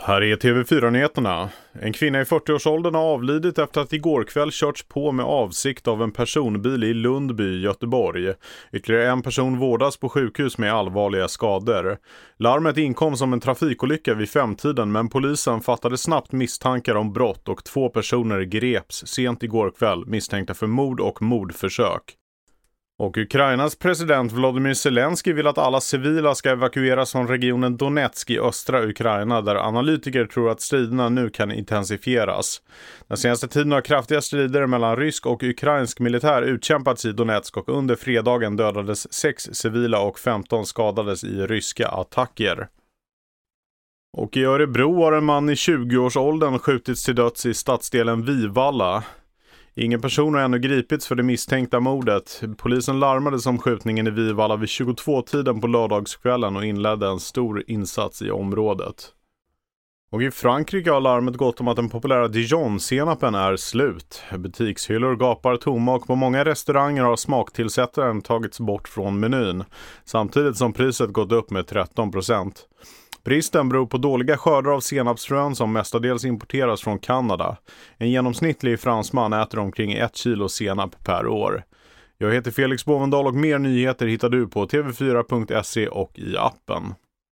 Här är TV4-nyheterna. En kvinna i 40-årsåldern har avlidit efter att igår kväll körts på med avsikt av en personbil i Lundby, Göteborg. Ytterligare en person vårdas på sjukhus med allvarliga skador. Larmet inkom som en trafikolycka vid femtiden men polisen fattade snabbt misstankar om brott och två personer greps sent igår kväll misstänkta för mord och mordförsök. Och Ukrainas president Volodymyr Zelensky vill att alla civila ska evakueras från regionen Donetsk i östra Ukraina där analytiker tror att striderna nu kan intensifieras. Den senaste tiden har kraftiga strider mellan rysk och ukrainsk militär utkämpats i Donetsk och under fredagen dödades sex civila och 15 skadades i ryska attacker. Och i Örebro har en man i 20-årsåldern skjutits till döds i stadsdelen Vivalla. Ingen person har ännu gripits för det misstänkta mordet. Polisen larmades om skjutningen i Vivalla vid 22-tiden på lördagskvällen och inledde en stor insats i området. Och i Frankrike har larmet gått om att den populära Dijon-senapen är slut. Butikshyllor gapar tomma och på många restauranger har smaktillsättaren tagits bort från menyn. Samtidigt som priset gått upp med 13 procent. Bristen beror på dåliga skördar av senapsfrön som mestadels importeras från Kanada. En genomsnittlig fransman äter omkring ett kilo senap per år. Jag heter Felix Bovendal och mer nyheter hittar du på tv4.se och i appen.